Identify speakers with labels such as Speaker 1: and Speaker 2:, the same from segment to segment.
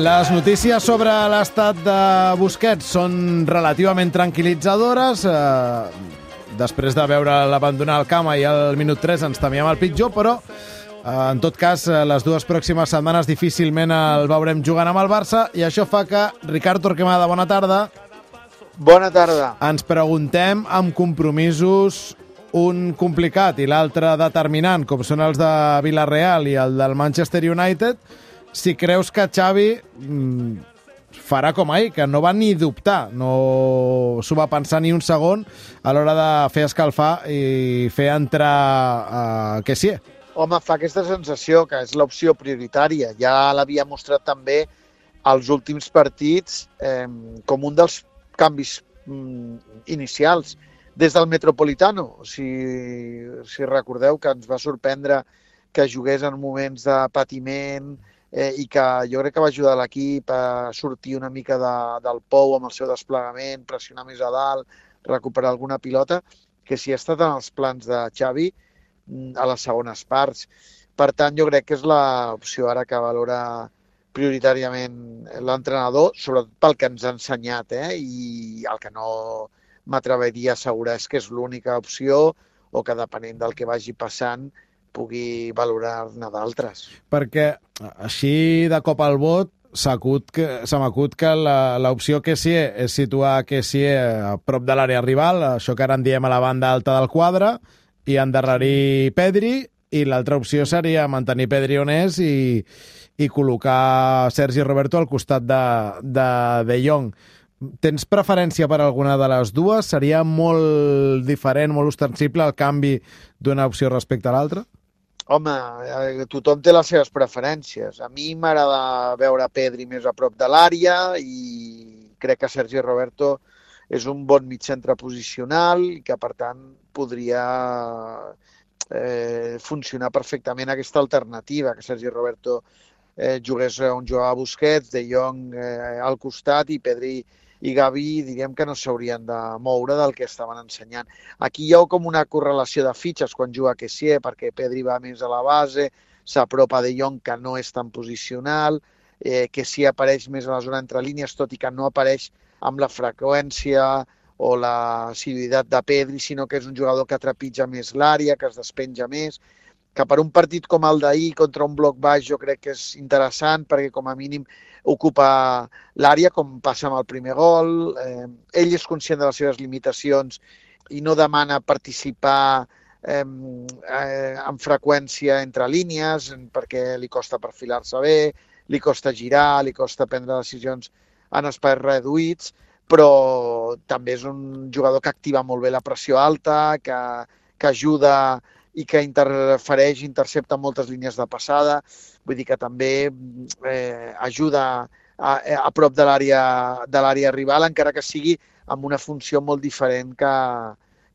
Speaker 1: Les notícies sobre l'estat de Busquets són relativament tranquil·litzadores. Eh, després de veure l'abandonar el camp i al minut 3 ens temíem el pitjor, però eh, en tot cas, eh, les dues pròximes setmanes difícilment el veurem jugant amb el Barça i això fa que, Ricard Torquemada, bona tarda.
Speaker 2: Bona tarda.
Speaker 1: Ens preguntem amb compromisos un complicat i l'altre determinant, com són els de Villarreal i el del Manchester United, si creus que Xavi mm, farà com ahir, que no va ni dubtar, no s'ho va pensar ni un segon a l'hora de fer escalfar i fer entrar que sí.
Speaker 2: Home, fa aquesta sensació que és l'opció prioritària. Ja l'havia mostrat també als últims partits eh, com un dels canvis mm, inicials des del Metropolitano. Si, si recordeu que ens va sorprendre que jugués en moments de patiment eh, i que jo crec que va ajudar l'equip a sortir una mica de, del pou amb el seu desplegament, pressionar més a dalt, recuperar alguna pilota, que si ha estat en els plans de Xavi mm, a les segones parts. Per tant, jo crec que és l'opció ara que valora prioritàriament l'entrenador, sobretot pel que ens ha ensenyat, eh? i el que no m'atreviria a assegurar és que és l'única opció o que depenent del que vagi passant pugui valorar-ne d'altres.
Speaker 1: Perquè així de cop al vot se m'acut que l'opció que sí és situar que sí a prop de l'àrea rival, això que ara en diem a la banda alta del quadre, i endarrerir Pedri, i l'altra opció seria mantenir Pedri on és i, i col·locar Sergi Roberto al costat de, de, de Jong. Tens preferència per alguna de les dues? Seria molt diferent, molt ostensible el canvi d'una opció respecte a l'altra?
Speaker 2: Home, eh, tothom té les seves preferències. A mi m'agrada veure Pedri més a prop de l'àrea i crec que Sergi Roberto és un bon mig centre posicional i que, per tant, podria eh, funcionar perfectament aquesta alternativa, que Sergi Roberto eh, jugués on jugava Busquets, De Jong eh, al costat i Pedri i Gavi diríem que no s'haurien de moure del que estaven ensenyant. Aquí hi ha com una correlació de fitxes quan juga Kessier, perquè Pedri va més a la base, s'apropa de Jong, que no és tan posicional, eh, que sí apareix més a la zona entre línies, tot i que no apareix amb la freqüència o la assiduïtat de Pedri, sinó que és un jugador que trepitja més l'àrea, que es despenja més, que per un partit com el d'ahir contra un bloc baix jo crec que és interessant perquè com a mínim ocupa l'àrea com passa amb el primer gol. Eh, ell és conscient de les seves limitacions i no demana participar eh, eh, amb freqüència entre línies perquè li costa perfilar-se bé, li costa girar, li costa prendre decisions en espais reduïts, però també és un jugador que activa molt bé la pressió alta, que, que ajuda i que interfereix, intercepta moltes línies de passada, vull dir que també eh, ajuda a, a prop de l'àrea rival, encara que sigui amb una funció molt diferent que,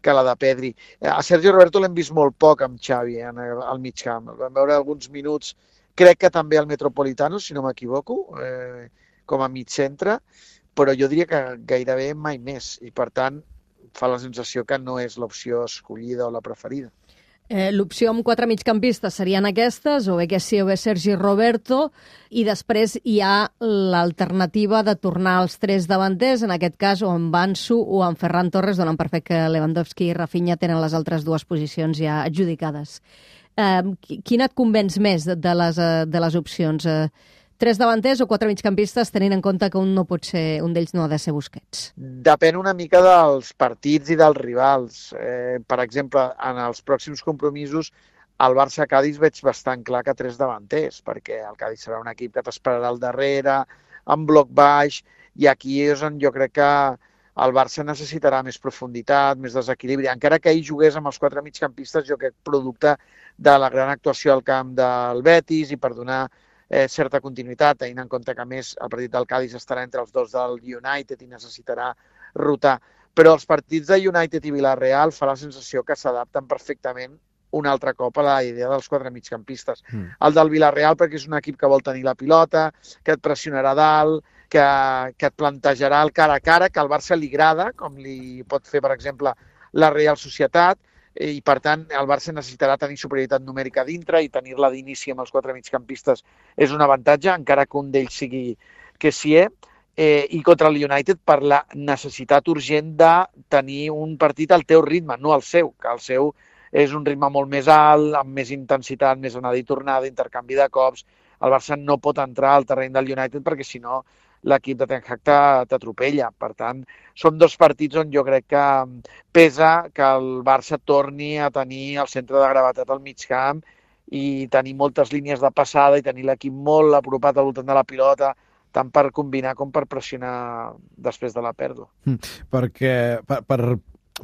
Speaker 2: que la de Pedri. Eh, a Sergio Roberto l'hem vist molt poc amb Xavi en el, al mig camp. El vam veure alguns minuts, crec que també al Metropolitano, si no m'equivoco, eh, com a mig centre, però jo diria que gairebé mai més i per tant fa la sensació que no és l'opció escollida o la preferida.
Speaker 3: Eh, L'opció amb quatre migcampistes serien aquestes, o bé que sí o Sergi Roberto, i després hi ha l'alternativa de tornar als tres davanters, en aquest cas o amb Bansu o amb Ferran Torres, donant per fet que Lewandowski i Rafinha tenen les altres dues posicions ja adjudicades. Eh, quina et convenç més de, de, les, eh, de les opcions? Eh, tres davanters o quatre migcampistes tenint en compte que un no pot ser, un d'ells no ha de ser Busquets?
Speaker 2: Depèn una mica dels partits i dels rivals. Eh, per exemple, en els pròxims compromisos al Barça-Cádiz veig bastant clar que tres davanters, perquè el Cádiz serà un equip que t'esperarà al darrere, amb bloc baix, i aquí és on jo crec que el Barça necessitarà més profunditat, més desequilibri. Encara que ell jugués amb els quatre migcampistes, jo crec producte de la gran actuació al camp del Betis i per donar eh, certa continuïtat, tenint en compte que més el partit del Cádiz estarà entre els dos del United i necessitarà rotar. però els partits de United i Villarreal fa la sensació que s'adapten perfectament un altre cop a la idea dels quatre migcampistes. Mm. El del Villarreal perquè és un equip que vol tenir la pilota, que et pressionarà dalt, que, que et plantejarà el cara a cara, que al Barça li agrada, com li pot fer, per exemple, la Real Societat, i per tant el Barça necessitarà tenir superioritat numèrica dintre i tenir-la d'inici amb els quatre migcampistes és un avantatge, encara que un d'ells sigui que sí, eh? eh, i contra el United per la necessitat urgent de tenir un partit al teu ritme, no al seu, que el seu és un ritme molt més alt, amb més intensitat, més anada i tornada, intercanvi de cops. El Barça no pot entrar al terreny del United perquè si no l'equip de Ten Hag t'atropella. Per tant, són dos partits on jo crec que pesa que el Barça torni a tenir el centre de gravetat al mig camp i tenir moltes línies de passada i tenir l'equip molt apropat al voltant de la pilota, tant per combinar com per pressionar després de la pèrdua.
Speaker 1: Mm, perquè per, per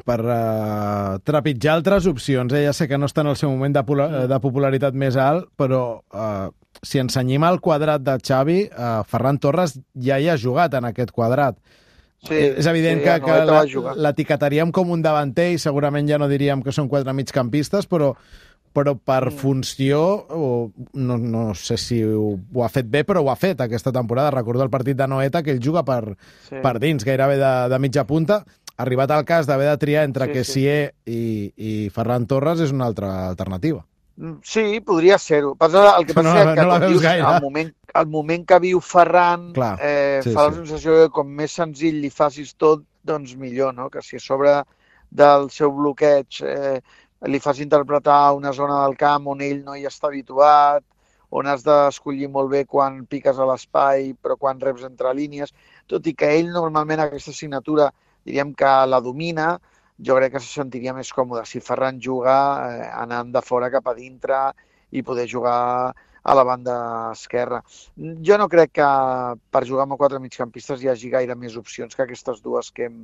Speaker 1: per uh, trepitjar altres opcions. Eh? Ja sé que no està en el seu moment de, mm. de popularitat més alt, però uh, si ensenyim el quadrat de Xavi, uh, Ferran Torres ja hi ha jugat en aquest quadrat. Sí, és evident sí, que, que l'etiquetaríem com un davanter i segurament ja no diríem que són quatre migcampistes, però, però per mm. funció, o, no, no sé si ho, ho ha fet bé, però ho ha fet aquesta temporada. Recordo el partit de Noeta, que ell juga per, sí. per dins, gairebé de, de mitja punta arribat al cas d'haver de triar entre sí, Kessié sí. i, i Ferran Torres és una altra alternativa.
Speaker 2: Mm, sí, podria ser-ho. El que passa no, és que, no dius, el moment, el moment que viu Ferran Clar, eh, sí, fa sí. la sensació que com més senzill li facis tot, doncs millor, no? Que si a sobre del seu bloqueig eh, li fas interpretar una zona del camp on ell no hi està habituat, on has d'escollir molt bé quan piques a l'espai, però quan reps entre línies, tot i que ell normalment aquesta assignatura diríem que la domina, jo crec que se sentiria més còmode si Ferran juga eh, anant de fora cap a dintre i poder jugar a la banda esquerra. Jo no crec que per jugar amb quatre migcampistes hi hagi gaire més opcions que aquestes dues que hem,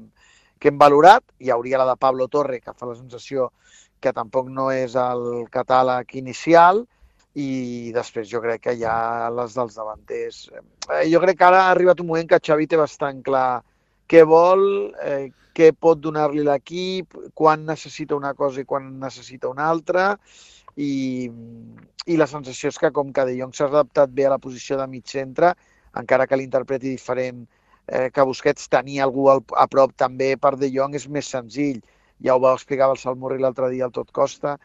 Speaker 2: que hem valorat. Hi hauria la de Pablo Torre, que fa la sensació que tampoc no és el catàleg inicial, i després jo crec que hi ha les dels davanters. Eh, jo crec que ara ha arribat un moment que Xavi té bastant clar què vol, eh, què pot donar-li l'equip, quan necessita una cosa i quan necessita una altra, i, i la sensació és que com que De Jong s'ha adaptat bé a la posició de mig centre, encara que l'interpreti diferent eh, que Busquets, tenir algú al, a prop també per De Jong és més senzill. Ja ho va explicar el Salmurri l'altre dia al Tot Costa,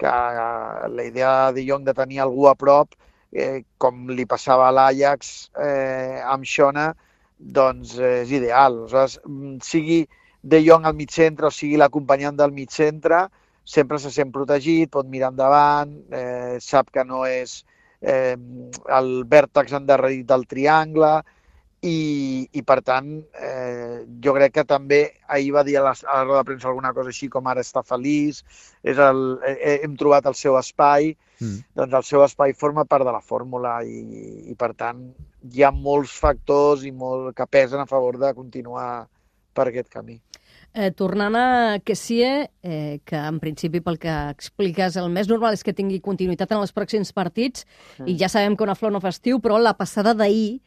Speaker 2: que eh, la idea de De Jong de tenir algú a prop, eh, com li passava a l'Ajax eh, amb Xona, doncs eh, és ideal. Aleshores, mm, sigui De Jong al mig centre o sigui l'acompanyant del mig centre, sempre se sent protegit, pot mirar endavant, eh, sap que no és eh, el vèrtex endarrerit del triangle i, i per tant, eh, jo crec que també ahir va dir a la, a la roda de premsa alguna cosa així com ara està feliç, és el, eh, hem trobat el seu espai, mm. doncs el seu espai forma part de la fórmula i, i per tant hi ha molts factors i molt, que pesen a favor de continuar per aquest camí.
Speaker 3: Eh, tornant a Kessie, eh, que en principi pel que expliques el més normal és que tingui continuïtat en els pròxims partits, mm. i ja sabem que una flor no fa estiu, però la passada d'ahir,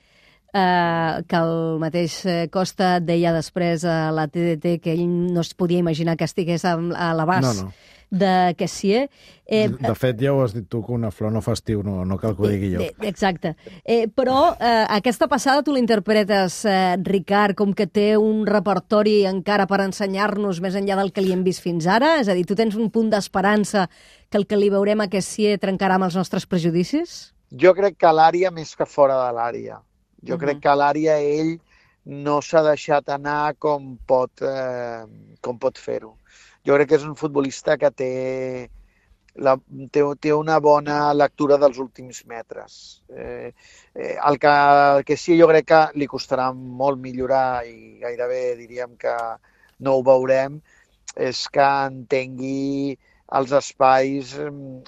Speaker 3: eh, que el mateix eh, Costa deia després a la TDT que ell no es podia imaginar que estigués a, a l'abast no, no de Cassier.
Speaker 1: Eh, de fet, ja ho has dit tu, que una flor no fa estiu, no, no cal que ho digui jo.
Speaker 3: Exacte. Eh, però eh, aquesta passada tu l'interpretes, eh, Ricard, com que té un repertori encara per ensenyar-nos més enllà del que li hem vist fins ara? És a dir, tu tens un punt d'esperança que el que li veurem a Cassier trencarà amb els nostres prejudicis?
Speaker 2: Jo crec que l'àrea més que fora de l'àrea. Jo uh -huh. crec que l'àrea ell no s'ha deixat anar com pot, eh, com pot fer-ho jo crec que és un futbolista que té, la, té, té una bona lectura dels últims metres. Eh, eh, el, que, el que sí jo crec que li costarà molt millorar i gairebé diríem que no ho veurem, és que entengui els espais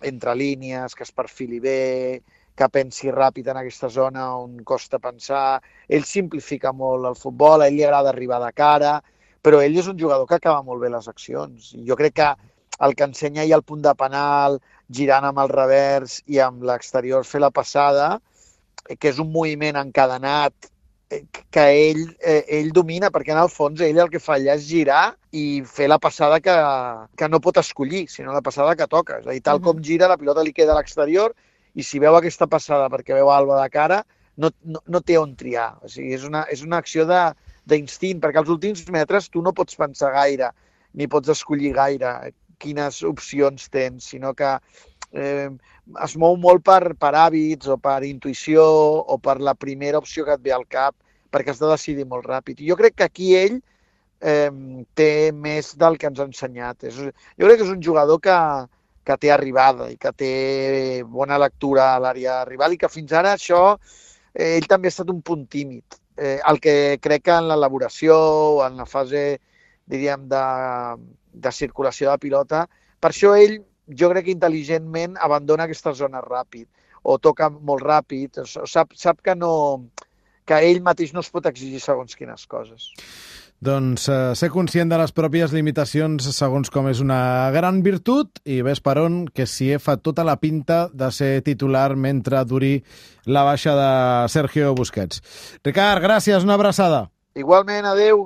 Speaker 2: entre línies, que es perfili bé, que pensi ràpid en aquesta zona on costa pensar. Ell simplifica molt el futbol, a ell li agrada arribar de cara, però ell és un jugador que acaba molt bé les accions. Jo crec que el que ensenya ahir el punt de penal, girant amb el revers i amb l'exterior fer la passada, que és un moviment encadenat que ell, eh, ell domina, perquè en el fons ell el que fa allà és girar i fer la passada que, que no pot escollir, sinó la passada que toca. És a dir, tal com gira, la pilota li queda a l'exterior i si veu aquesta passada perquè veu Alba de cara, no, no, no té on triar. O sigui, és una, és una acció d'instint, perquè als últims metres tu no pots pensar gaire, ni pots escollir gaire quines opcions tens, sinó que eh, es mou molt per, per hàbits o per intuïció o per la primera opció que et ve al cap, perquè has de decidir molt ràpid. I jo crec que aquí ell eh, té més del que ens ha ensenyat. És, jo crec que és un jugador que, que té arribada i que té bona lectura a l'àrea rival i que fins ara això eh, ell també ha estat un punt tímid. Eh, el que crec que en l'elaboració, en la fase, diríem, de, de circulació de pilota, per això ell, jo crec que intel·ligentment abandona aquesta zona ràpid o toca molt ràpid, o sap, sap que no, que ell mateix no es pot exigir segons quines coses.
Speaker 1: Doncs eh, ser conscient de les pròpies limitacions segons com és una gran virtut i ves per on que si fa tota la pinta de ser titular mentre duri la baixa de Sergio Busquets. Ricard, gràcies, una abraçada.
Speaker 2: Igualment, adeu.